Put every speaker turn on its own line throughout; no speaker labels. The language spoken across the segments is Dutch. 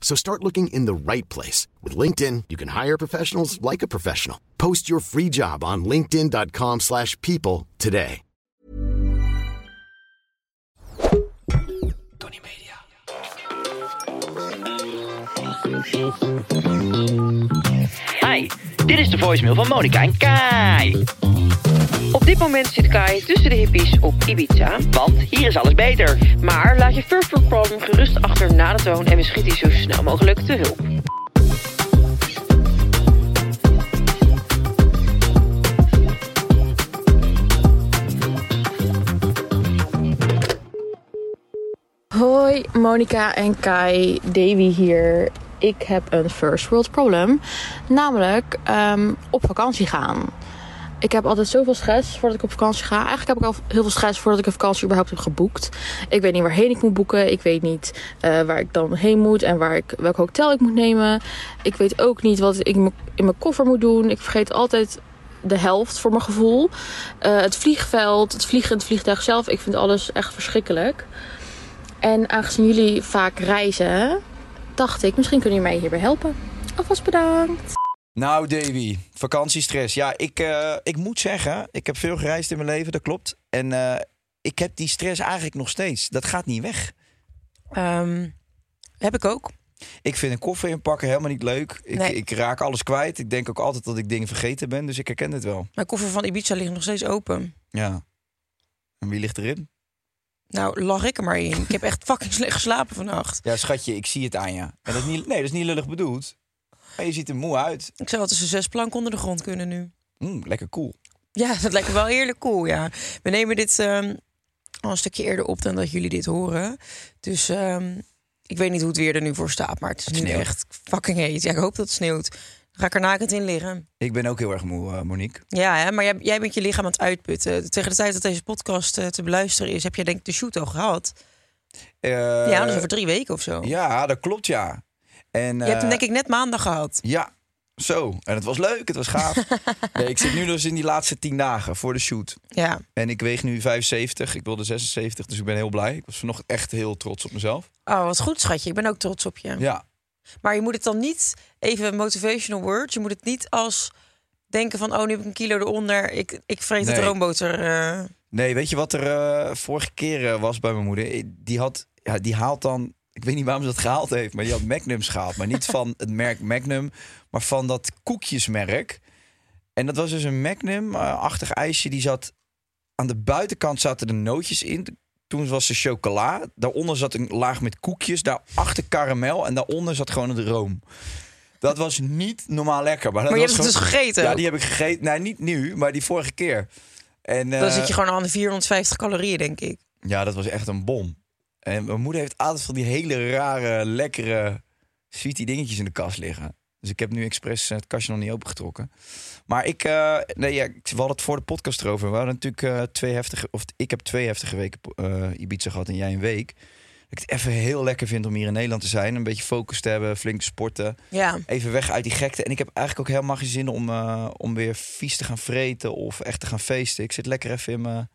So start looking in the right place. With LinkedIn, you can hire professionals like a professional. Post your free job on linkedin.com slash people today.
Tony Media.
Hi, dit is de voicemail van Monica en Kai.
Op dit moment zit Kai tussen de hippies op Ibiza.
Want hier is alles beter.
Maar laat je first world problem gerust achter na de toon en we schieten zo snel mogelijk te hulp. Hoi, Monica en Kai, Davy hier. Ik heb een first world problem. Namelijk ehm, op vakantie gaan. Ik heb altijd zoveel stress voordat ik op vakantie ga. Eigenlijk heb ik al heel veel stress voordat ik een vakantie überhaupt heb geboekt. Ik weet niet waarheen ik moet boeken. Ik weet niet eh, waar ik dan heen moet en waar ik, welk hotel ik moet nemen. Ik weet ook niet wat ik in mijn- koffer moet doen. Ik vergeet altijd de helft voor mijn gevoel. Eh, het vliegveld, het vliegen, het vliegtuig zelf. Ik vind alles echt verschrikkelijk. En aangezien jullie vaak reizen, dacht ik, misschien kunnen jullie mij hierbij helpen. Alvast bedankt.
Nou, Davy, vakantiestress. Ja, ik, eh, ik moet zeggen, ik heb veel gereisd in mijn leven, dat klopt. En eh, ik heb die stress eigenlijk nog steeds. Dat gaat niet weg.
Ehm, heb ik ook.
Ik vind een koffer inpakken helemaal niet leuk. Ik,
Nee.
ik raak alles kwijt. Ik denk ook altijd dat ik dingen vergeten ben, dus ik herken het wel.
Mijn koffer van Ibiza ligt nog steeds open.
Ja. En wie ligt erin?
Nou, lag ik er maar in. Ik heb echt fucking slecht geslapen vannacht.
Ja, schatje, ik zie het aan je. En dat is niet, nee, dat is niet lullig bedoeld. Maar je ziet er moe uit.
Ik zou wel tussen zes planken onder de grond kunnen nu.
Mm, lekker cool.
Ja, dat lijkt me wel heerlijk cool, ja. We nemen dit ehm, al een stukje eerder op dan dat jullie dit horen. Dus ehm, ik weet niet hoe het weer er nu voor staat, maar het is
Het
nu
sneeuwt.
echt fucking heet. Ja, ik hoop dat het sneeuwt. Dan ga ik er nakend in liggen.
Ik ben ook heel erg moe, eh, Monique.
Ja, hè, maar jij, jij bent je lichaam aan het uitputten. Tegen de tijd dat deze podcast eh, te beluisteren is, heb jij denk ik de shoot al gehad.
Eh,
ja, dus over drie weken of zo.
Ja, dat klopt, ja. En,
je hebt hem
eh,
denk ik net maandag gehad.
Ja, zo. En het was leuk, het was gaaf. nee, ik zit nu dus in die laatste tien dagen voor de shoot.
Ja.
En ik weeg nu 75, ik wilde 76, dus ik ben heel blij. Ik was vanochtend echt heel trots op mezelf.
Oh, wat goed, schatje. Ik ben ook trots op je.
Ja,
Maar je moet het dan niet, even motivational words, je moet het niet als denken van, oh, nu heb ik een kilo eronder, ik, ik vreet het
Nee.
roomboter. eh.
nee, weet je wat er eh, vorige keer was bij mijn moeder? Die, had, ja, die haalt dan, ik weet niet waarom ze dat gehaald heeft, maar die had Magnums gehaald. Maar niet van het merk Magnum, maar van dat koekjesmerk. En dat was dus een Magnum-achtig ijsje. Die zat aan de buitenkant zaten de nootjes in. Toen was er chocola. Daaronder zat een laag met koekjes. Daarachter karamel. En daaronder zat gewoon het room. Dat was niet normaal lekker. Maar, dat
Maar je
was
hebt het dus
gewoon-
gegeten?
Ja, die heb ik gegeten. Nee, niet nu, maar die vorige keer. En,
Dan
eh,
zit je gewoon aan de 450 calorieën, denk ik.
Ja, dat was echt een bom. En mijn moeder heeft altijd van die hele rare, lekkere, sweetie dingetjes in de kast liggen. Dus ik heb nu expres het kastje nog niet opengetrokken. Maar ik, eh, nee, ja, ik- we hadden het voor de podcast erover. We hadden natuurlijk eh, twee heftige, of ik heb twee heftige weken eh Ibiza gehad en jij een week. Dat ik het even heel lekker vind om hier in Nederland te zijn. Een beetje focus te hebben, flink te sporten.
Ja.
Even weg uit die gekte. En ik heb eigenlijk ook helemaal geen zin om, om weer vies te gaan vreten of echt te gaan feesten. Ik zit lekker even in mijn,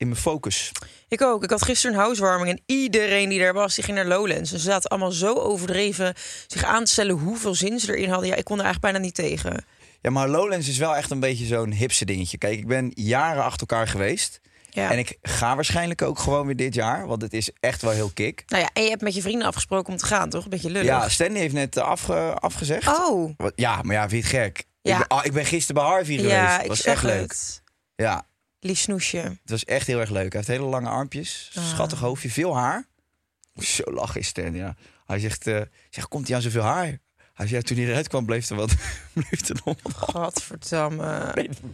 in mijn focus.
Ik ook. Ik had gisteren een housewarming en iedereen die daar was, die ging naar Lowlands. En ze zaten allemaal zo overdreven zich aan te stellen hoeveel zin ze erin hadden. Ja, ik kon er eigenlijk bijna niet tegen.
Ja, maar Lowlands is wel echt een beetje zo'n hipse dingetje. Kijk, ik ben jaren achter elkaar geweest.
Ja.
En ik ga waarschijnlijk ook gewoon weer dit jaar. Want het is echt wel heel kick.
Nou ja, en je hebt met je vrienden afgesproken om te gaan, toch? Een beetje lullig.
Ja, Stanley heeft net eh, afge- afgezegd.
Oh,
Ja, maar ja, vind je het gek?
Ja.
Ik, ben, ah, ik ben gisteren bij Harvey
ja,
geweest.
ik
was echt leuk.
het.
Ja.
Lief snoesje.
Het was echt heel erg leuk. Hij heeft hele lange armpjes,
Ah.
schattig hoofdje, veel haar. Zo lachen is Stan, ja. Hij zegt, zegt komt hij aan zoveel haar? Hij zei, ja, toen hij eruit kwam, bleef er wat, bleef er nog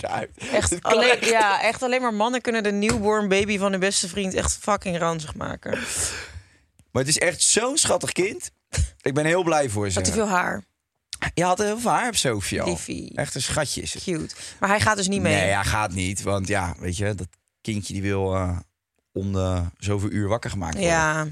uit.
Echt alleen,
echt.
ja, echt alleen maar mannen kunnen de newborn baby van hun beste vriend echt fucking ranzig maken.
Maar het is echt zo'n schattig kind. Ik ben heel blij voor ze.
Had te veel haar.
Je had heel veel haar op Sofie al. Echt een schatje is het.
Cute. Maar hij gaat dus niet mee.
Nee, hij gaat niet. Want ja, weet je, dat kindje die wil eh, om de zoveel uur wakker gemaakt worden.
Ja,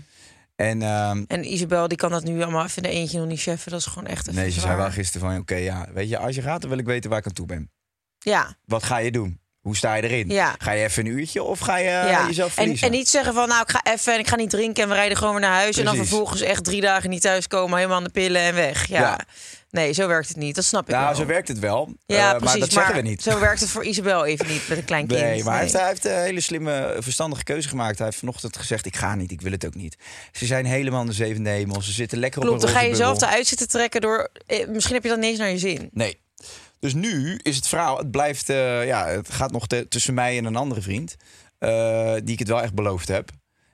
En ehm,
en Isabel die kan dat nu allemaal even in de eentje nog niet cheffen. Dat is gewoon echt even
nee, ze zei wel gisteren van... Oké, ja, weet je, als je gaat, dan wil ik weten waar ik aan toe ben.
Ja,
Wat ga je doen? Hoe sta je erin?
Ja.
Ga je even een uurtje of ga je eh,
ja.
jezelf
En,
verliezen?
en niet zeggen van nou ik ga even en ik ga niet drinken en we rijden gewoon weer naar huis. En dan vervolgens echt drie dagen niet thuiskomen, helemaal aan de pillen en weg. Ja.
Ja.
Nee, zo werkt het niet. Dat snap ik
nou,
wel.
zo werkt het wel.
Ja,
Eh,
precies.
maar dat zeggen we niet.
Zo werkt het voor Isabel even niet met een klein kind.
Nee, maar hij heeft, hij heeft een hele slimme, verstandige keuze gemaakt. Hij heeft vanochtend gezegd, ik ga niet, ik wil het ook niet. Ze zijn helemaal in de zevende hemel. Ze zitten lekker
Klopt,
op
dan
een
ga je zelf eruit zitten trekken door... eh, misschien heb je dat niet eens naar je zin.
Nee. Dus nu is het verhaal, het blijft, eh, ja, het gaat nog tussen mij en een andere vriend. eh, die ik het wel echt beloofd heb.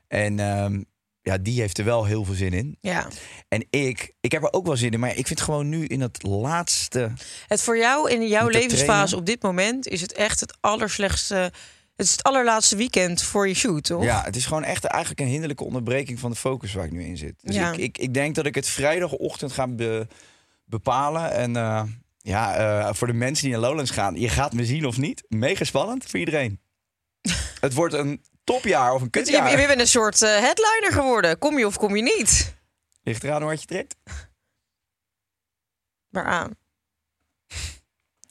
En ehm, ja, die heeft er wel heel veel zin in.
Ja.
En ik, ik heb er ook wel zin in. Maar ik vind gewoon nu in het laatste...
Het voor jou in jouw levensfase
trainen?
op dit moment is het echt het allerslechtste. Het is het allerlaatste weekend voor je shoot, toch?
Ja, het is gewoon echt eigenlijk een hinderlijke onderbreking van de focus waar ik nu in zit. Dus
Ja.
ik, ik, ik denk dat ik het vrijdagochtend ga be- bepalen. En eh, ja, eh, voor de mensen die naar Lowlands gaan, je gaat me zien of niet. Mega spannend voor iedereen. het wordt een topjaar of een
Je, je,
kutjaar.
je bent een soort eh, headliner geworden. Kom je of kom je niet?
Ligt eraan hoe hard je trekt.
Waaraan?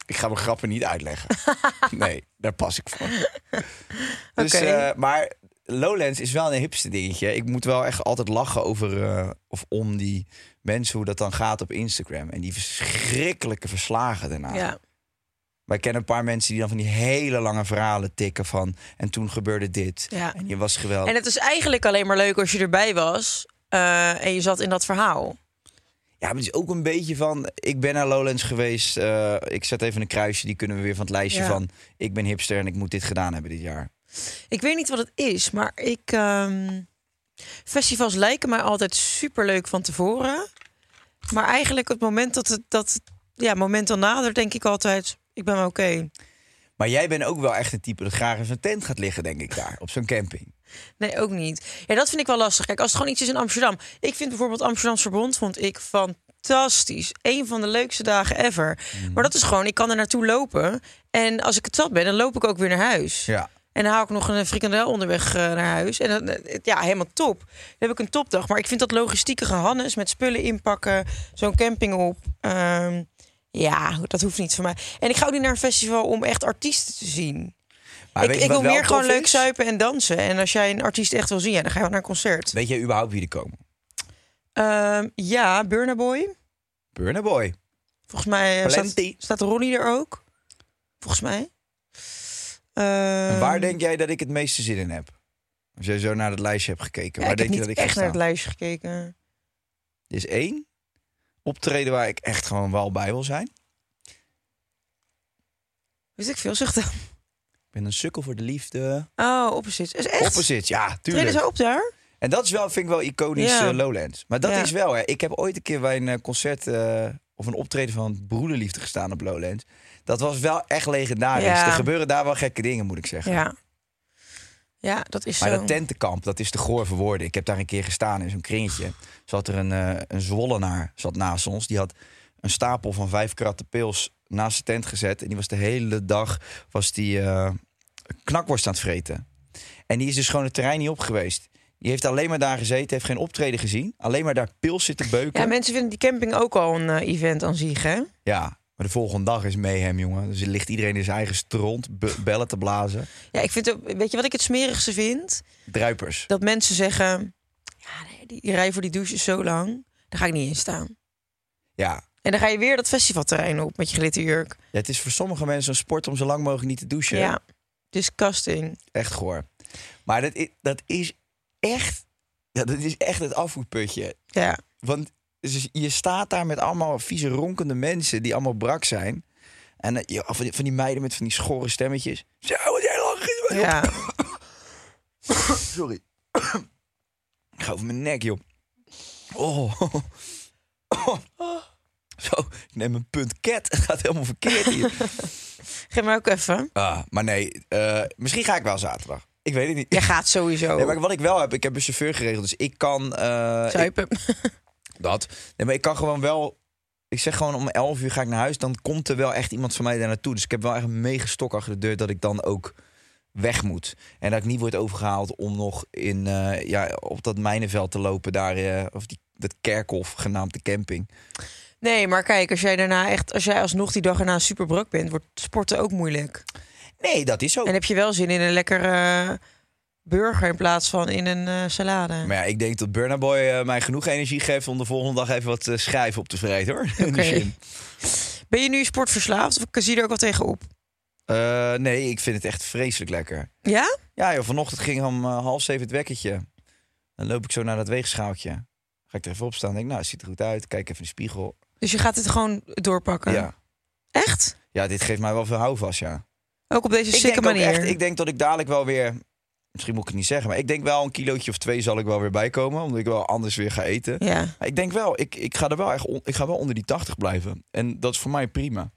Ik ga mijn grappen niet uitleggen. nee, daar pas ik voor. Dus, eh, maar Lowlands is wel een hipste dingetje. Ik moet wel echt altijd lachen over eh, of om die mensen, hoe dat dan gaat op Instagram. En die verschrikkelijke verslagen daarna.
Ja.
Wij kennen een paar mensen die dan van die hele lange verhalen tikken van... en toen gebeurde dit.
Ja.
En je was geweldig.
En het is eigenlijk alleen maar leuk als je erbij was eh, en je zat in dat verhaal.
Ja, maar het is ook een beetje van... ik ben naar Lowlands geweest. eh, ik zet even een kruisje, die kunnen we weer van het lijstje
Ja.
van... ik ben hipster en ik moet dit gedaan hebben dit jaar.
Ik weet niet wat het is, maar ik. ehm, festivals lijken mij altijd super leuk van tevoren. Maar eigenlijk het moment dat het, dat, het- ja, moment dan nadert, denk ik altijd: ik ben wel oké.
Maar jij bent ook wel echt een type dat graag in zijn tent gaat liggen, denk ik, daar. Op zo'n camping.
Nee, ook niet. Ja, dat vind ik wel lastig. Kijk, als het gewoon iets is in Amsterdam. Ik vind bijvoorbeeld Amsterdamse Verbond vond ik fantastisch. Een van de leukste dagen ever.
Mhm.
Maar dat is gewoon, ik kan er naartoe lopen. En als ik het zat ben, dan loop ik ook weer naar huis.
Ja.
En dan haal ik nog een frikandel onderweg eh, naar huis. En dan, eh, ja, helemaal top. Dan heb ik een topdag. Maar ik vind dat logistieke gehannes met spullen inpakken, zo'n camping op. ehm, ja, dat hoeft niet voor mij. En ik ga ook niet naar een festival om echt artiesten te zien.
Maar
ik
je
wil meer gewoon leuk zuipen en dansen. En als jij een artiest echt wil zien, ja, dan ga je wel naar een concert.
Weet jij überhaupt wie er komen?
Ehm, ja, Burna Boy.
Burna Boy.
Volgens mij eh, staat, Ronnie er ook. Volgens mij.
En
Ehm,
waar denk jij dat ik het meeste zin in heb? Als jij zo naar het lijstje hebt gekeken.
ja,
waar
ik heb
denk je
niet
dat ik
echt naar het lijstje gekeken.
Er is één optreden waar ik echt gewoon wel bij wil zijn.
Wist ik veel, zeg dan.
Ik ben een sukkel voor de liefde.
Oh, opposite. Is echt?
Opposite, ja,
Treden
tuurlijk.
ze op daar?
En dat is wel, vind ik wel iconisch
Ja.
eh, Lowlands. Maar dat
Ja.
is wel, hè. Ik heb ooit een keer bij een eh, concert eh, of een optreden van Broederliefde gestaan op Lowlands. Dat was wel echt legendarisch.
Ja.
Er gebeuren daar wel gekke dingen, moet ik zeggen.
Ja. Ja, dat is
Maar
zo.
dat tentenkamp, dat is te goor voor woorden. Ik heb daar een keer gestaan in zo'n kringetje. Zat er een, eh een zwollenaar zat naast ons. Die had een stapel van vijf kratten pils naast de tent gezet. En die was de hele dag was die, eh, knakworst aan het vreten. En die is dus gewoon het terrein niet op geweest. Die heeft alleen maar daar gezeten, heeft geen optreden gezien. Alleen maar daar pils zitten beuken.
Ja, mensen vinden die camping ook al een eh, event aan zich, hè?
Ja, maar de volgende dag is mayhem, jongen. Dus er ligt iedereen in zijn eigen stront be- bellen te blazen.
Ja, ik vind weet je wat ik het smerigste vind?
Druipers.
Dat mensen zeggen, ja, nee, die, die rij voor die douche is zo lang, daar ga ik niet in staan.
Ja.
En dan ga je weer dat festivalterrein op met je glitterjurk.
ja, het is voor sommige mensen een sport om zo lang mogelijk niet te douchen.
Ja, disgusting.
Echt goor. Maar dat is, dat is echt... Ja, dat is echt het afvoerputje.
Ja,
Want dus je staat daar met allemaal vieze ronkende mensen... die allemaal brak zijn. En eh, ja, van, die, van die meiden met van die schorre stemmetjes. Zo, wat jij lang
Ja.
Sorry. Ik ga over mijn nek, joh. Oh. Zo, ik neem een punt cat. Het gaat helemaal verkeerd hier.
Geef mij ook even.
Ah, maar nee, eh, misschien ga ik wel zaterdag. Ik weet het niet.
Jij gaat sowieso.
Nee, maar wat ik wel heb, ik heb een chauffeur geregeld. Dus ik kan... ik-
Zuipen.
dat. Nee, maar ik kan gewoon wel... Ik zeg gewoon om 11 uur ga ik naar huis. Dan komt er wel echt iemand van mij daar naartoe. Dus ik heb wel echt een mega stok achter de deur dat ik dan ook weg moet. En dat ik niet word overgehaald om nog in, eh, ja, op dat mijnenveld te lopen. Daar, eh, of die, dat kerkhof genaamd de camping.
Nee, maar kijk, als jij daarna echt, als jij alsnog die dag erna super bent, wordt sporten ook moeilijk.
Nee, dat is zo.
En heb je wel zin in een lekkere burger in plaats van in een eh, salade.
Maar ja, ik denk dat Burna Boy eh, mij genoeg energie geeft om de volgende dag even wat eh, schrijven op te vreten hoor.
Oké. Ben je nu sportverslaafd of zie je er ook wel tegenop?
Eh, nee, ik vind het echt vreselijk lekker.
Ja?
Ja, joh, vanochtend ging om half zeven het wekkertje. Dan loop ik zo naar dat weegschaaltje. Ga ik er even op staan. Denk, nou, het ziet er goed uit. Kijk even in de spiegel.
Dus je gaat het gewoon doorpakken?
Ja.
Echt?
ja, dit geeft mij wel veel houvast, ja.
Ook op deze
Ik
sikke manier?
echt, ik denk dat ik dadelijk wel weer... Misschien moet ik het niet zeggen, maar ik denk wel een kilootje of twee zal ik wel weer bijkomen. Omdat ik wel anders weer ga eten.
Ja.
Maar ik denk wel, ik, ik ga er wel echt on- ik ga wel onder die 80 blijven. En dat is voor mij prima.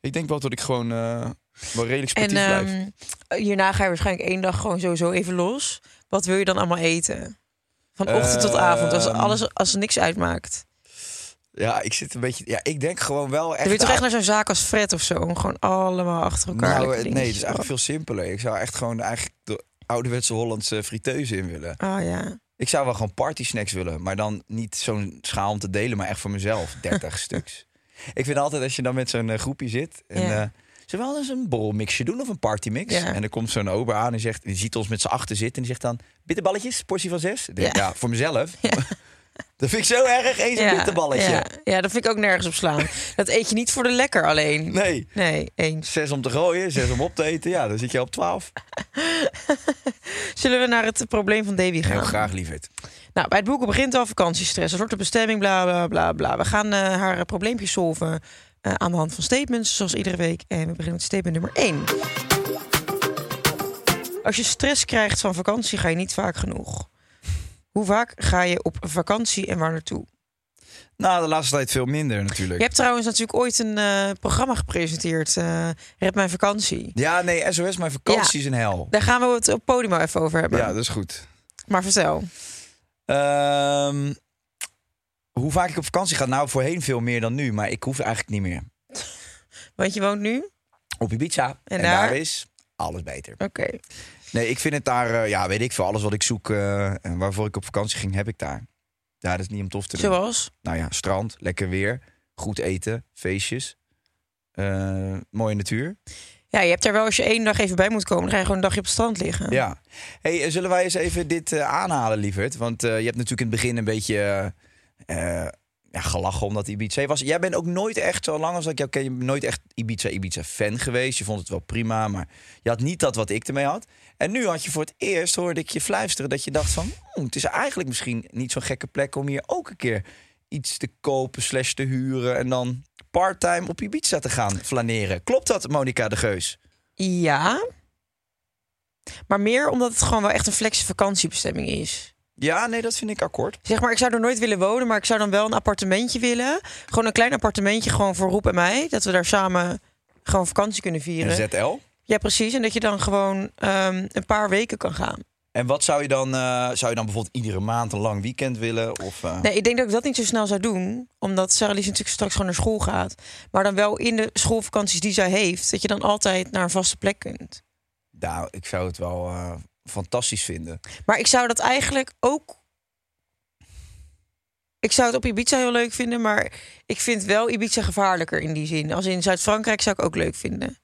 Ik denk wel dat ik gewoon eh, wel redelijk
En
sportief blijf.
ehm, hierna ga je waarschijnlijk één dag gewoon sowieso even los. Wat wil je dan allemaal eten? Van ochtend tot avond, als
Ehm.
alles als er niks uitmaakt.
Ja, ik zit een beetje. Ja, ik denk gewoon wel echt.
Dan wil je toch echt naar zo'n zaak als Fred of zo? Om gewoon allemaal achter elkaar.
Nou, nee, het is eigenlijk veel simpeler. Ik zou echt gewoon eigenlijk ouderwetse Hollandse friteuse in willen.
Oh ja.
Ik zou wel gewoon party snacks willen, maar dan niet zo'n schaal om te delen, maar echt voor mezelf, 30 stuks. Ik vind altijd als je dan met zo'n eh, groepje zit en
Ja.
eh we wel eens een borrelmixje doen of een partymix?
Ja.
En dan komt zo'n ober aan en zegt, die ziet ons met z'n achter zitten en die zegt dan bitterballetjes, portie van zes. Denk,
Ja.
ja. voor mezelf. dat vind ik zo erg, eens een.
Ja. ja, dat vind ik ook nergens op slaan. dat eet je niet voor de lekker alleen.
Nee.
Nee, eens.
Zes om te gooien, zes om op te eten. Ja, dan zit je op 12.
Zullen we naar het probleem van Davy gaan?
Heel graag, lieverd.
Nou, bij het boeken begint al vakantiestress. Er wordt de bestemming, bla bla bla bla. We gaan eh, haar probleempjes solven eh, aan de hand van statements, zoals iedere week. En we beginnen met statement nummer 1. Als je stress krijgt van vakantie, ga je niet vaak genoeg. Hoe vaak ga je op vakantie en waar naartoe?
Nou, de laatste tijd veel minder natuurlijk.
Je hebt trouwens natuurlijk ooit een eh, programma gepresenteerd, eh Red Mijn Vakantie.
Ja, nee, SOS, mijn vakantie is een hel.
Daar gaan we het op podium even over hebben.
Ja, dat is goed.
Maar vertel.
Ehm, hoe vaak ik op vakantie ga? Nou, voorheen veel meer dan nu. Maar ik hoef eigenlijk niet meer.
Want je woont nu?
Op Ibiza. En,
daar?
daar? is alles beter.
Oké.
Nee, ik vind het daar... eh, ja, weet ik veel. Alles wat ik zoek eh, en waarvoor ik op vakantie ging, heb ik daar. Ja, dat is niet om tof te doen.
Zoals?
Nou ja, strand, lekker weer. Goed eten, feestjes. eh, mooie natuur.
Ja, je hebt er wel als je één dag even bij moet komen, dan ga je gewoon een dagje op het strand liggen.
Ja. Hey, zullen wij eens even dit eh, aanhalen, lieverd? Want je hebt natuurlijk in het begin een beetje ja, gelachen omdat Ibiza was. Jij bent ook nooit echt, zo lang als ik jou ken, je nooit echt Ibiza, Ibiza-fan geweest. Je vond het wel prima, maar je had niet dat wat ik ermee had. En nu had je voor het eerst, hoorde ik je fluisteren, dat je dacht van... "Hmm, het is eigenlijk misschien niet zo'n gekke plek om hier ook een keer iets te kopen, slash te huren... en dan parttime op Ibiza te gaan flaneren. Klopt dat, Monica de Geus?
Ja. Maar meer omdat het gewoon wel echt een flexie vakantiebestemming is.
Ja, nee, dat vind ik akkoord.
Zeg maar, ik zou er nooit willen wonen, maar ik zou dan wel een appartementje willen. Gewoon een klein appartementje, gewoon voor Roep en mij. Dat we daar samen gewoon vakantie kunnen vieren.
En ZL?
Ja, precies. En dat je dan gewoon ehm, een paar weken kan gaan.
En wat zou je dan, eh, zou je dan bijvoorbeeld iedere maand een lang weekend willen? Of, eh,
Nee, ik denk dat ik dat niet zo snel zou doen. Omdat Sarah Lies natuurlijk straks gewoon naar school gaat. Maar dan wel in de schoolvakanties die zij heeft. Dat je dan altijd naar een vaste plek kunt.
Nou, ik zou het wel eh, fantastisch vinden.
Maar ik zou dat eigenlijk ook. Ik zou het op Ibiza heel leuk vinden, maar ik vind wel Ibiza gevaarlijker in die zin. Als in Zuid-Frankrijk zou ik ook leuk vinden.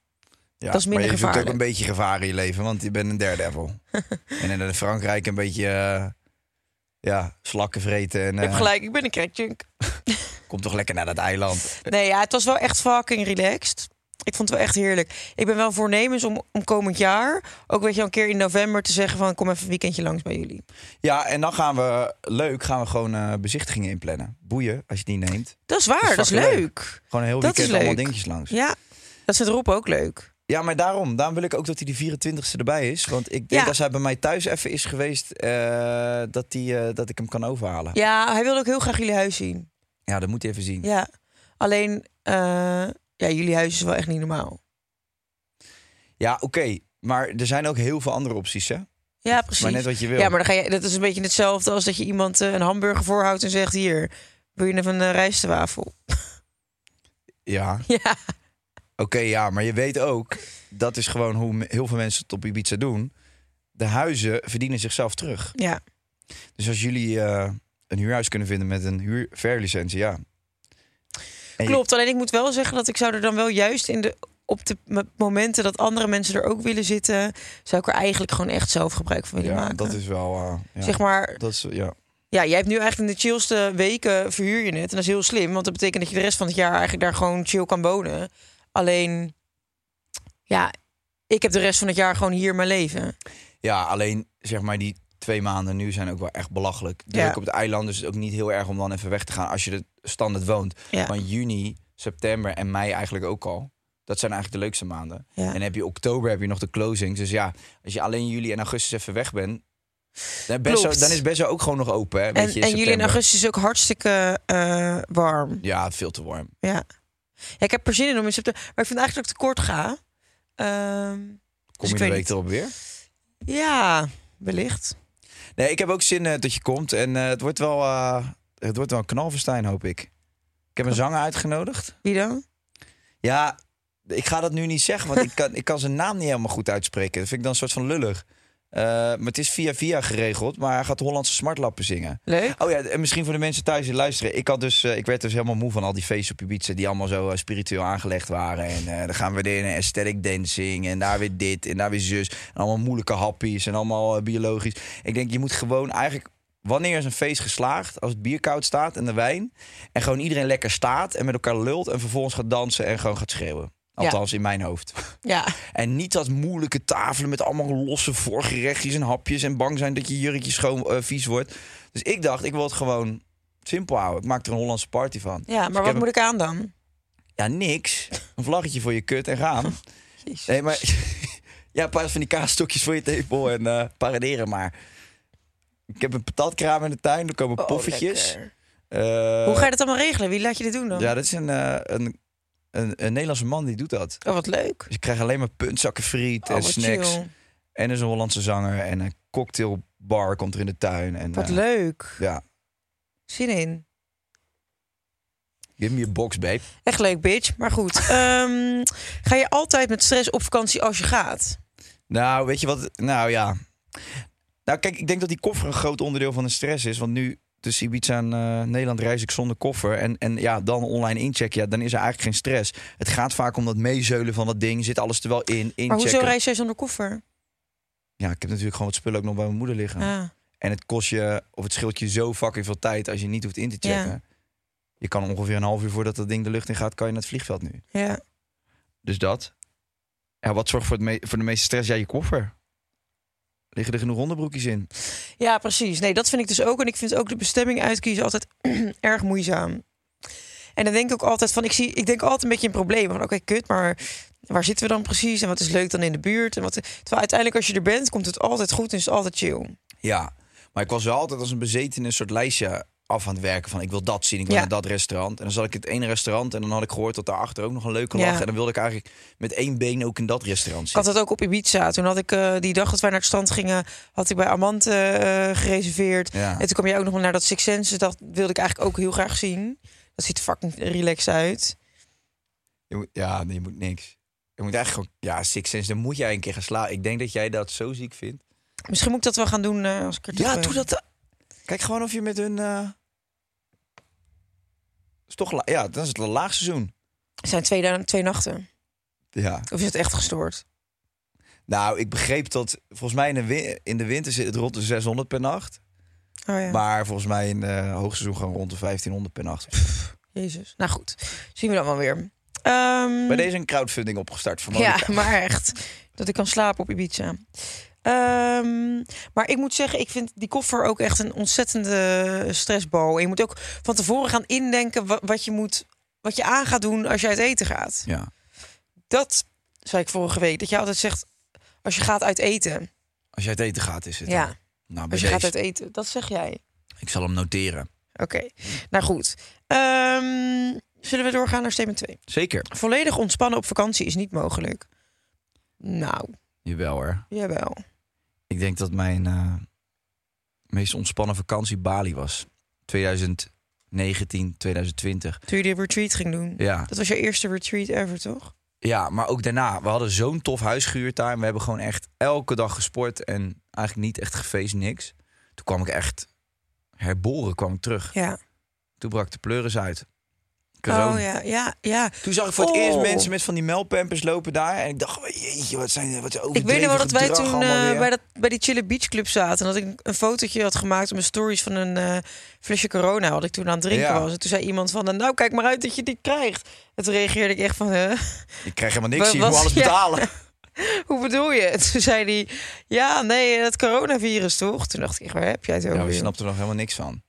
Ja,
Dat is minder
maar je zoekt ook
gevaarlijk.
een beetje gevaar in je leven, want je bent een daredevil. en in Frankrijk een beetje, eh, ja, slakken vreten. En,
Ik heb
eh,
gelijk, ik ben een crackjunk.
Kom toch lekker naar dat eiland.
Nee, ja, het was wel echt fucking relaxed. Ik vond het wel echt heerlijk. Ik ben wel voornemens om, om komend jaar, ook weet je, een keer in november te zeggen van kom even een weekendje langs bij jullie.
Ja, en dan gaan we, leuk, gaan we gewoon eh, bezichtigingen inplannen. Boeien, als je niet neemt.
Dat is waar, dat is leuk.
leuk. Gewoon een heel
Dat
weekend allemaal dingetjes langs.
Ja, dat vindt Rob ook leuk.
Ja, maar daarom. Daarom wil ik ook dat hij die 24e erbij is. Want ik denk
Ja.
als hij bij mij thuis even is geweest, eh, dat, die, eh, dat ik hem kan overhalen. Ja.
Ja, hij wilde ook heel graag jullie huis zien.
dat moet hij even zien.
Ja, alleen, ja, jullie huis is wel echt niet normaal.
Ja, oké. Maar er zijn ook heel veel andere opties, hè?
Ja, precies.
Maar net wat je wil.
Ja, maar dan ga je, dat is een beetje hetzelfde als dat je iemand eh, een hamburger voorhoudt en zegt: Hier, wil je even een rijstwafel?
Ja,
Ja,
oké, ja. Maar je weet ook, dat is gewoon hoe me- heel veel mensen het op Ibiza doen. De huizen verdienen zichzelf terug.
ja.
Dus als jullie eh, een huurhuis kunnen vinden met een huurverlicentie, ja.
Klopt. Alleen ik moet wel zeggen dat ik zou er dan wel juist in de op de momenten dat andere mensen er ook willen zitten, zou ik er eigenlijk gewoon echt zelf gebruik van willen
ja,
maken.
dat is wel... eh, ja.
Zeg maar,
Dat is, ja.
ja, jij hebt nu eigenlijk in de chillste weken verhuur je het. En dat is heel slim, want dat betekent dat je de rest van het jaar eigenlijk daar gewoon chill kan wonen. Alleen, ja, ik heb de rest van het jaar gewoon hier mijn leven.
Ja, alleen zeg maar die twee maanden nu zijn ook wel echt belachelijk. Druk
Ja.
op het eiland dus het is ook niet heel erg om dan even weg te gaan als je er standaard woont.
Ja.
Van juni, september en mei eigenlijk ook al. Dat zijn eigenlijk de leukste maanden.
Ja.
En heb je oktober heb je nog de closings. Dus ja, als je alleen juli en augustus even weg bent, dan, best dan is best wel ook gewoon nog open. Hè,
En, en juli en augustus is ook hartstikke eh, warm.
Ja, veel te warm.
Ja. ja, ik heb er zin in om in september. Maar ik vind eigenlijk dat ik te kort ga. Ehm,
Kom
ik
je een week
niet.
erop weer?
ja, wellicht.
Nee, ik heb ook zin eh, dat je komt. En eh, het wordt wel, eh, het wordt wel een knalverstijn, hoop ik. Ik heb een zanger uitgenodigd.
Wie dan?
Ja, ik ga dat nu niet zeggen, want ik kan, ik kan zijn naam niet helemaal goed uitspreken. Dat vind ik dan een soort van lullig. Eh, maar het is via via geregeld, maar hij gaat Hollandse smartlappen zingen.
Leuk.
Oh ja, en misschien voor de mensen thuis die luisteren. Ik, had dus, eh, ik werd dus helemaal moe van al die feesten op Ibiza... die allemaal zo eh, spiritueel aangelegd waren. En dan gaan we weer in aesthetic dancing... en daar weer dit en daar weer zus. En allemaal moeilijke happies en allemaal biologisch. Ik denk, je moet gewoon eigenlijk... Wanneer is een feest geslaagd? Als het bier koud staat en de wijn. En gewoon iedereen lekker staat en met elkaar lult... en vervolgens gaat dansen en gewoon gaat schreeuwen.
Ja.
Althans, in mijn hoofd.
Ja,
En niet dat moeilijke tafelen met allemaal losse voorgerechtjes en hapjes... en bang zijn dat je jurkje schoon eh, vies wordt. Dus ik dacht, ik wil het gewoon simpel houden. Ik maak er een Hollandse party van.
ja
ik
maar wat moet ik aan dan?
Ja, niks. Een vlaggetje voor je kut en gaan.
Jezus.
Nee, maar... Ja, een paar van die kaasstokjes voor je tepel en eh paraderen maar. Ik heb een patatkraam in de tuin, er komen
Oh,
poffertjes. Eh,
Hoe ga je dat allemaal regelen? Wie laat je dit doen dan?
Ja, dat is een, eh, een, een, een Nederlandse man die doet dat.
Oh, wat leuk.
Dus je krijgt alleen maar puntzakken friet
Oh,
en snacks.
chill.
En er is een Hollandse zanger en een cocktailbar komt er in de tuin. En,
Wat
eh,
leuk.
Ja,
Zin in.
give me box, babe.
Echt leuk, bitch. Maar goed. Ehm, ga je altijd met stress op vakantie als je gaat?
Nou, weet je wat? Nou ja. Nou, kijk, ik denk dat die koffer een groot onderdeel van de stress is. Want nu tussen Ibiza en eh, Nederland reis ik zonder koffer. En, en ja, dan online inchecken. Ja, dan is er eigenlijk geen stress. Het gaat vaak om dat meezeulen van dat ding. Zit alles er wel in? Inchecken.
Maar hoezo reis jij zonder koffer?
Ja, ik heb natuurlijk gewoon wat spullen ook nog bij mijn moeder liggen.
Ah,
En het kost je, of het scheelt je zo fucking veel tijd als je niet hoeft in te checken.
Ja.
Je kan ongeveer een half uur voordat dat ding de lucht in gaat, kan je naar het vliegveld nu.
ja.
Dus dat. Ja, wat zorgt voor, het me- voor de meeste stress? Ja, je koffer. Liggen er genoeg onderbroekjes in?
ja, precies. Nee, dat vind ik dus ook. En ik vind ook de bestemming uitkiezen altijd erg moeizaam. En dan denk ik ook altijd van, ik, zie, ik denk altijd een beetje een probleem. Van oké, kut, maar waar zitten we dan precies? En wat is leuk dan in de buurt? En wat, terwijl uiteindelijk als je er bent, komt het altijd goed en is het altijd chill.
Ja, maar ik was wel altijd als een bezeten een soort lijstje af aan het werken van ik wil dat zien, ik wil
Ja.
naar dat restaurant. En dan zat ik in het ene restaurant en dan had ik gehoord dat daarachter ook nog een leuke
Ja.
lag. En dan wilde ik eigenlijk met één been ook in dat restaurant
Ik had
zitten.
het ook op Ibiza. Toen had ik eh, die dag dat wij naar het strand gingen, had ik bij Amante eh, gereserveerd.
Ja.
En toen kwam jij ook nog naar dat Six Senses. Dat wilde ik eigenlijk ook heel graag zien. Dat ziet fucking relaxed uit.
Je moet, ja, nee, je moet niks. Je moet eigenlijk gewoon, ja, Six Sense, dan moet jij een keer gaan slaan. Ik denk dat jij dat zo ziek vindt.
Misschien moet ik dat wel gaan doen eh, als ik er
Ja, doe dat. Kijk gewoon of je met hun. Eh, is toch, ja, dan is het een laag seizoen.
Het zijn twee, twee nachten.
Ja.
Of is het echt gestoord?
Nou, ik begreep dat volgens mij in de, in de winter zit het rond de 600 per nacht.
Oh ja,
Maar volgens mij in uh, hoogseizoen gewoon rond de 1500 per nacht.
jezus. Nou goed, zien we dan wel weer. Ehm,
Bij deze een crowdfunding opgestart voor
Ja, maar echt. Dat ik kan slapen op Ibiza. Ehm, maar ik moet zeggen, ik vind die koffer ook echt een ontzettende stressbal. En je moet ook van tevoren gaan indenken wat, wat je moet, wat je aan gaat doen als je uit eten gaat.
Ja.
Dat zei ik vorige week, dat je altijd zegt als je gaat uit eten.
Als jij het eten gaat, is het.
Ja.
dan. Nou,
Als je gaat uit eten, dat zeg jij.
Ik zal hem noteren.
Oké, nou goed. Ehm, zullen we doorgaan naar statement 2?
Zeker.
Volledig ontspannen op vakantie is niet mogelijk. Nou,
Jawel hoor.
jawel.
Ik denk dat mijn eh, meest ontspannen vakantie Bali was. 2019, 2020.
Toen je die retreat ging doen.
Ja.
Dat was je eerste retreat ever, toch?
ja, maar ook daarna. We hadden zo'n tof huis gehuurd daar. En we hebben gewoon echt elke dag gesport. En eigenlijk niet echt gefeest, niks. Toen kwam ik echt herboren kwam ik terug.
Ja.
Toen brak de pleuris uit. Corona.
Oh ja, ja, ja.
Toen zag ik voor het
Oh.
eerst mensen met van die melpampers lopen daar. En ik dacht, jeetje, wat zijn wat
Ik weet nog wel dat wij toen eh, bij, dat, bij die Chille Beach Club zaten. En dat ik een fotootje had gemaakt op mijn stories van een eh, flesje corona. Wat ik toen aan het drinken
Ja.
was. En toen zei iemand van, nou kijk maar uit dat je die krijgt. En toen reageerde ik echt van, huh?
Ik krijg helemaal niks, ik moet alles
ja.
betalen.
hoe bedoel je? En toen zei hij, ja nee, het coronavirus toch? Toen dacht ik, waar heb jij het over?
Ja, we snapten er nog helemaal niks van.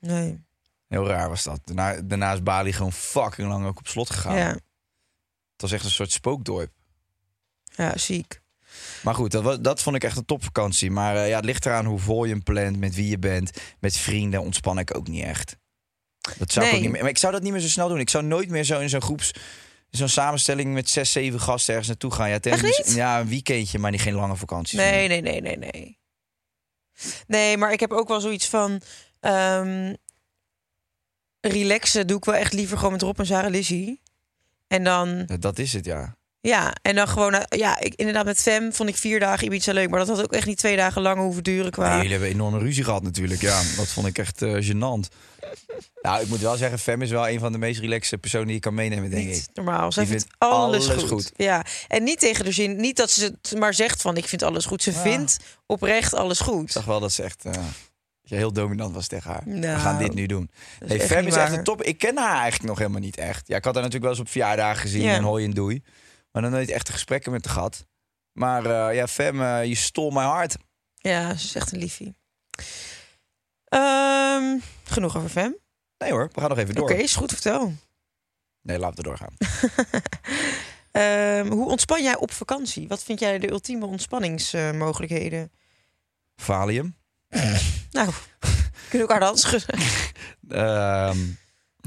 Nee,
Heel raar was dat. Daarna, daarna is Bali gewoon fucking lang ook op slot gegaan.
ja.
Het was echt een soort spookdorp.
ja, ziek.
Maar goed, dat, was, dat vond ik echt een topvakantie. Maar eh, ja, het ligt eraan hoe vol je hem plant, met wie je bent. Met vrienden ontspan ik ook niet echt. Dat zou ik ook niet meer. Maar ik zou dat niet meer zo snel doen. Ik zou nooit meer zo in zo'n groeps. Zo'n samenstelling met zes, zeven gasten ergens naartoe gaan. Ja, ten-
niet?
ja, een weekendje, maar niet geen lange vakanties.
Nee, nee, nee, nee, nee. Nee, maar ik heb ook wel zoiets van... ehm, relaxen doe ik wel echt liever gewoon met Rob en Sarah Lizzie. En dan,
Dat is het, ja.
ja, en dan gewoon... eh, Ja, ik, inderdaad met Fem vond ik vier dagen Ibiza leuk. Maar dat had ook echt niet twee dagen lang hoeven duren qua...
Nee, jullie hebben enorme ruzie gehad natuurlijk. Ja, dat vond ik echt eh, gênant. Nou, ik moet wel zeggen, Fem is wel een van de meest relaxe personen die je kan meenemen, denk
niet
ik.
normaal. Zij
Die
vindt
vindt
alles,
alles
goed.
goed.
Ja, en niet tegen de zin, niet dat ze het maar zegt van ik vind alles goed. Ze vindt oprecht alles
Ik
goed.
zag wel dat ze echt... eh, je heel dominant was tegen haar. We
Nou,
gaan dit nu doen. Nee, Fem is echt een top. Ik ken haar eigenlijk nog helemaal niet echt. Ja, ik had haar natuurlijk wel eens op verjaardagen gezien
Ja.
en hoi en doei. Maar dan nooit echte gesprekken met haar gehad. Maar eh, ja, Fem, eh, je stol mijn hart.
Ja, ze is echt een liefie. Ehm, genoeg over Fem.
Nee hoor, we gaan nog even door.
Oké, is goed, vertel.
Nee, laten we doorgaan.
Ehm, hoe ontspan jij op vakantie? Wat vind jij de ultieme ontspanningsmogelijkheden?
Valium.
Nou, kunnen we elkaar de hand schudden?
Ehm,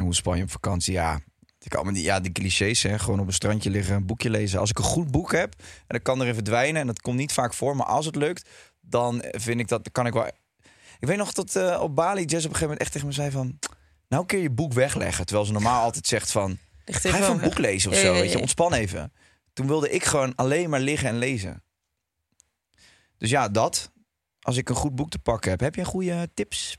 hoe span je op vakantie? Ja, ik kan me niet, ja, die clichés, hè. gewoon op een strandje liggen, een boekje lezen. Als ik een goed boek heb en dat kan erin verdwijnen en dat komt niet vaak voor, maar als het lukt, dan vind ik dat, dan kan ik wel. Ik weet nog dat eh, op Bali Jess op een gegeven moment echt tegen me zei van, nou een keer je boek wegleggen, terwijl ze normaal altijd zegt van, ga even een boek lezen of zo, weet je, ontspan even. Toen wilde ik gewoon alleen maar liggen en lezen. Dus ja, dat. Als ik een goed boek te pakken heb, heb je goede tips?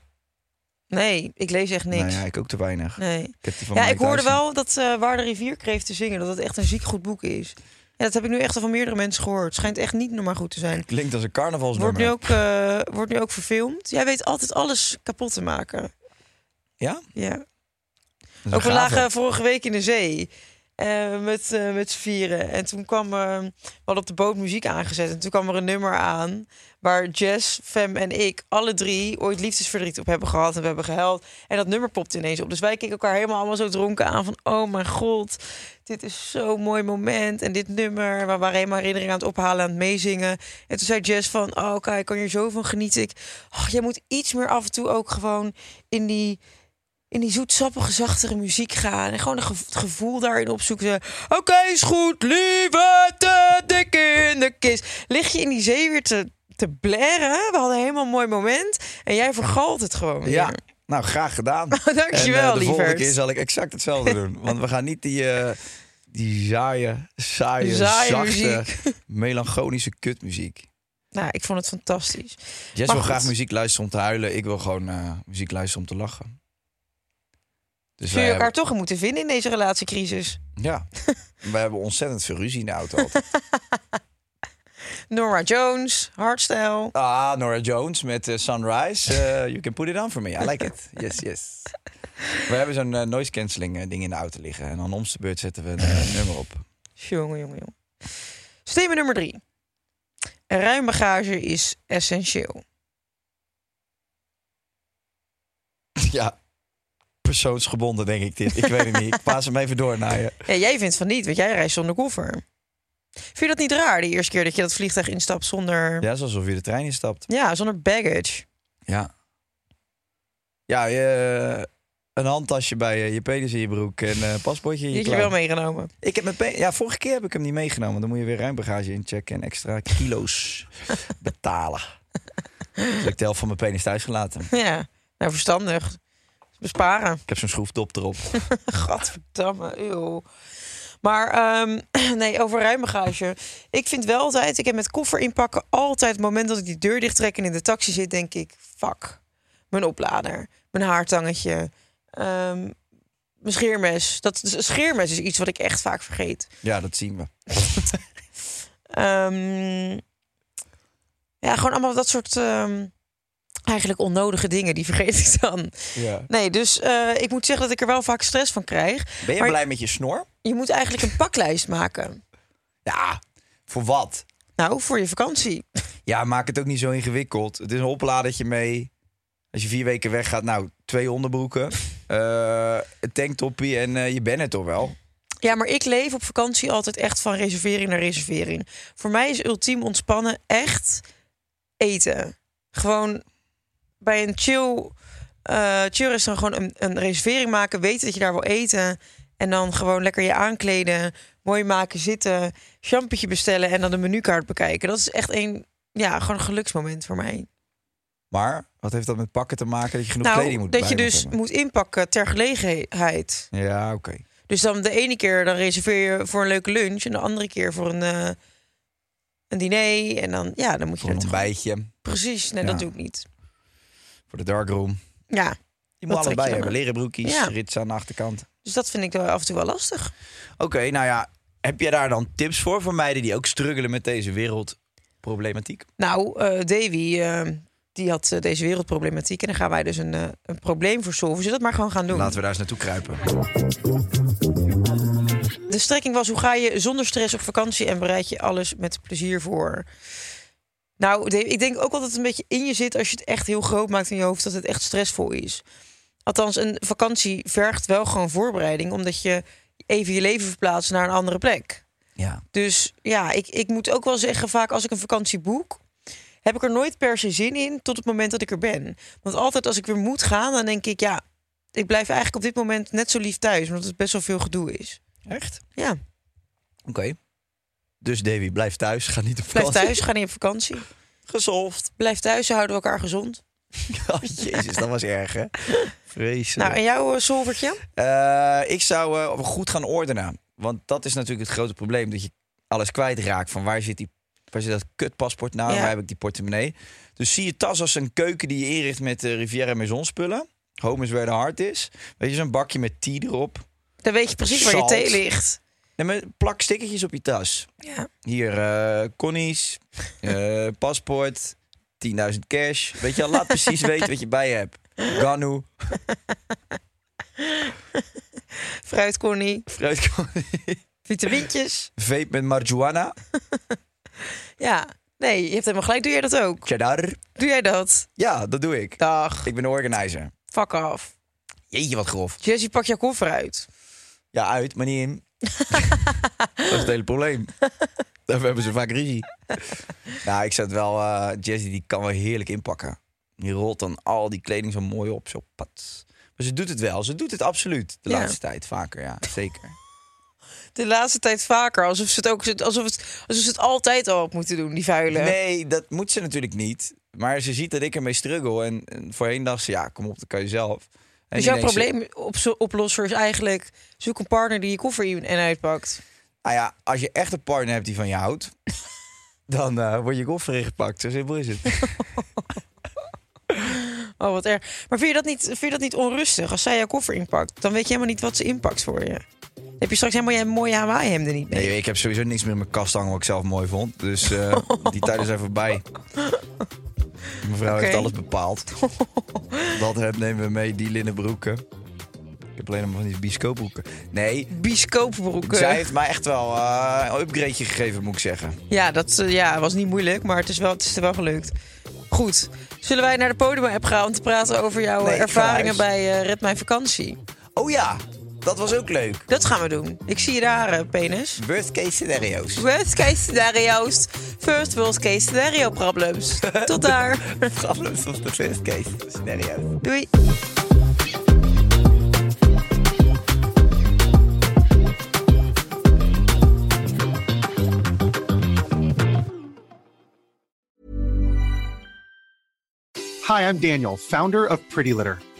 Nee, ik lees echt niks.
Nou ja, ik ook te weinig.
Nee.
Ik heb die van
Ja,
Mike
ik hoorde
Tyson.
wel dat eh Waar de rivier kreeg te zingen, dat het echt een ziek goed boek is. Ja, dat heb ik nu echt al van meerdere mensen gehoord. Het schijnt echt niet normaal goed te zijn.
Klinkt als een
Wordt
carnavalsnummer.
nu, ook, eh, wordt nu ook verfilmd. Jij weet altijd alles kapot te maken.
Ja?
Ja. Ook we lagen vorige week in de zee. Eh, met, eh, met z'n vieren. En toen kwam eh, we op de boot muziek aangezet. En toen kwam er een nummer aan. Waar Jess, Fem en ik alle drie ooit liefdesverdriet op hebben gehad. En we hebben gehuild. En dat nummer popte ineens op. Dus wij keken elkaar helemaal allemaal zo dronken aan. Van oh mijn god, dit is zo'n mooi moment. En dit nummer. We waren helemaal herinneringen aan het ophalen, aan het meezingen. En toen zei Jess van oh kijk, ik kan hier zo van genieten. Ik, jij moet iets meer af en toe ook gewoon in die in die zoetsappige, zachtere muziek gaan. En gewoon het gevoel daarin opzoeken. Oké, is goed, lieve, te dik in de kist. Lig je in die zee weer te, te blaren. We hadden helemaal een mooi moment. En jij vergalt het gewoon weer.
Ja, nou graag gedaan.
Dankjewel,
en, eh, de volgende keer zal ik exact hetzelfde doen. Want we gaan niet die, eh, die saaie, saaie,
Saaie
zachte,
muziek.
melancholische kutmuziek.
Nou, ik vond het fantastisch.
Jess wil graag muziek luisteren om te huilen. Ik wil gewoon eh, muziek luisteren om te lachen. Dus
Zul je elkaar
hebben,
toch moeten vinden in deze relatiecrisis?
ja, wij hebben ontzettend veel ruzie in de auto.
Norma Jones, hardstyle.
Ah, Nora Jones met eh, Sunrise. Eh, you can put it on for me. I like it. Yes, yes. We hebben zo'n eh, noise cancelling ding in de auto liggen. En dan om de beurt zetten we een nummer op.
Jongen, jongen, jongen. Statement nummer drie. Een ruim bagage is essentieel.
Ja, persoonsgebonden denk ik dit. Ik weet het niet. Ik paas hem even door naar je.
Ja, jij vindt van niet, want jij reist zonder koffer. Vind je dat niet raar, de eerste keer dat je dat vliegtuig instapt zonder...
Ja, is alsof je de trein instapt.
Ja, zonder baggage.
Ja. Ja, je, een handtasje bij je, je penis in je broek en een paspoortje in
Die
je
heb je wel meegenomen.
Ik heb mijn ja, vorige keer heb ik hem niet meegenomen. Dan moet je weer ruimbagage inchecken en extra kilo's betalen. Dus ik heb de helft van mijn penis thuis gelaten.
Ja, nou verstandig. Besparen.
Ik heb zo'n schroefdop erop.
Gadverdamme, eeuw. Maar ehm, nee, over ruimbagage. Ik vind wel altijd, ik heb met koffer inpakken altijd het moment dat ik die deur dicht trek en in de taxi zit, denk ik, fuck. Mijn oplader, mijn haartangetje, ehm, mijn scheermes. Dat een scheermes is iets wat ik echt vaak vergeet.
Ja, dat zien we.
Ehm, ja, gewoon allemaal dat soort eigenlijk onnodige dingen, die vergeet ik dan.
Ja.
Nee, dus eh, ik moet zeggen dat ik er wel vaak stress van krijg.
Ben je
Maar-
blij met je snor?
Je moet eigenlijk een paklijst maken.
Ja, voor wat?
Nou, voor je vakantie.
Ja, maak het ook niet zo ingewikkeld. Het is een opladertje mee. Als je vier weken weggaat, nou, twee onderbroeken, eh, een tanktoppie en eh, je bent het toch wel.
Ja, maar ik leef op vakantie altijd echt van reservering naar reservering. Voor mij is ultiem ontspannen echt eten. Gewoon bij een chill, eh chill restaurant gewoon een, een reservering maken. Weten dat je daar wil eten. En dan gewoon lekker je aankleden. Mooi maken, zitten. Champetje bestellen en dan de menukaart bekijken. Dat is echt een, ja, gewoon een geluksmoment voor mij.
Maar wat heeft dat met pakken te maken dat je genoeg
nou,
kleding moet
dat je dus
hebben?
moet inpakken ter gelegenheid.
Ja, oké.
Dus dan de ene keer dan reserveer je voor een leuke lunch en de andere keer voor een, eh, een diner. En dan, ja, dan moet je
Voor een ontbijtje,
Precies, nee,
Ja.
dat doe ik niet.
Voor de darkroom.
Ja,
Je moet allebei hebben. Leren broekjes,
Ja.
rits aan de achterkant.
dus dat vind ik af en toe wel lastig.
Oké, nou ja. Heb je daar dan tips voor voor meiden die ook struggelen met deze wereldproblematiek?
Nou, eh, Davy, eh, die had eh, deze wereldproblematiek. En dan gaan wij dus een, een probleem voor solven. Zullen we dat maar gewoon gaan doen?
Laten we daar eens naartoe kruipen.
De strekking was, hoe ga je zonder stress op vakantie en bereid je alles met plezier voor? Nou, ik denk ook het een beetje in je zit als je het echt heel groot maakt in je hoofd, dat het echt stressvol is. Althans, een vakantie vergt wel gewoon voorbereiding, omdat je even je leven verplaatst naar een andere plek.
Ja.
Dus ja, ik, ik moet ook wel zeggen, vaak als ik een vakantie boek, heb ik er nooit per se zin in tot het moment dat ik er ben. Want altijd als ik weer moet gaan, dan denk ik, ja, ik blijf eigenlijk op dit moment net zo lief thuis, omdat het best wel veel gedoe is.
Echt?
Ja,
Oké. Dus Davy, blijf thuis. Ga niet op
blijf
vakantie.
thuis, ga niet op vakantie.
Gesolved.
Blijf thuis, houden we elkaar gezond.
Oh, jezus, dat was erg, hè? Vreselijk.
Nou, en jouw uh, solvertje?
Eh, ik zou eh, goed gaan ordenen. Want dat is natuurlijk het grote probleem. Dat je alles kwijtraakt. Van waar zit, die, waar zit dat kutpaspoort nou?
Ja.
Waar heb ik die portemonnee? Dus zie je tas als een keuken die je inricht met de Riviera Maison spullen. Home is where the heart is. Weet je, zo'n bakje met tea erop.
Dan weet je precies waar je thee ligt.
Nee, maar plak stickertjes op je tas.
Ja.
Hier, eh Connie's, eh, paspoort, 10.000 cash. Weet je, al, laat precies weten wat je bij je hebt. Ganu,
Fruitcorny,
fruit,
vitamintjes.
vape met marijuana,
Ja, nee, je hebt helemaal gelijk. Doe jij dat ook?
cheddar.
Doe jij dat?
Ja, dat doe ik.
Dag,
Ik ben de organizer.
fuck af.
Jeetje, wat grof.
Jessie, pak jouw koffer uit.
Ja, uit, maar niet in. Dat is het hele probleem. Daarvoor hebben ze vaak ruzie. nou, ik zet wel... eh Jessie, die kan wel heerlijk inpakken. Die rolt dan al die kleding zo mooi op. Zo pat. Maar ze doet het wel. Ze doet het absoluut. De
Ja.
laatste tijd vaker, ja. Zeker.
De laatste tijd vaker. Alsof ze het ook alsof het, alsof ze het altijd al op moeten doen, die vuile.
Nee, dat moet ze natuurlijk niet. Maar ze ziet dat ik ermee struggle. En, en voorheen dacht ze, ja, kom op, dat kan je zelf. En
dus jouw
ze,
probleem op, oplosser is eigenlijk... zoek een partner die je koffer in en uitpakt.
nou ja, als je echt een partner hebt die van je houdt... dan eh word je koffer ingepakt. Zo simpel is het.
Oh, wat erg. Maar vind je, dat niet, vind je dat niet onrustig als zij jouw koffer inpakt? Dan weet je helemaal niet wat ze inpakt voor je. Heb je straks helemaal je mooie Hawaii-hemden niet mee.
Nee, ik heb sowieso niks meer in mijn kast hangen wat ik zelf mooi vond. Dus eh, die tijden zijn voorbij. Mevrouw heeft
Oké.
alles bepaald. Dat heb nemen we mee, die linnen broeken. Ik heb alleen nog maar van die biscoopbroeken. Nee,
Biscoopbroeken.
zij heeft mij echt wel eh, een upgradeje gegeven, moet ik zeggen.
Ja, dat eh, ja, was niet moeilijk, maar het is, wel, het is er wel gelukt. Goed. Zullen wij naar de podium-app gaan om te praten over jouw
Nee,
ervaringen bij eh, Red Mijn Vakantie?
Oh ja, Dat was ook leuk.
Dat gaan we doen. Ik zie je daar, eh, penis.
Worst case scenario's.
Worst case scenario's. First worst case scenario problems. Tot daar.
Problems of the first case scenario.
Doei.
Hi, I'm Daniel, founder of Pretty Litter.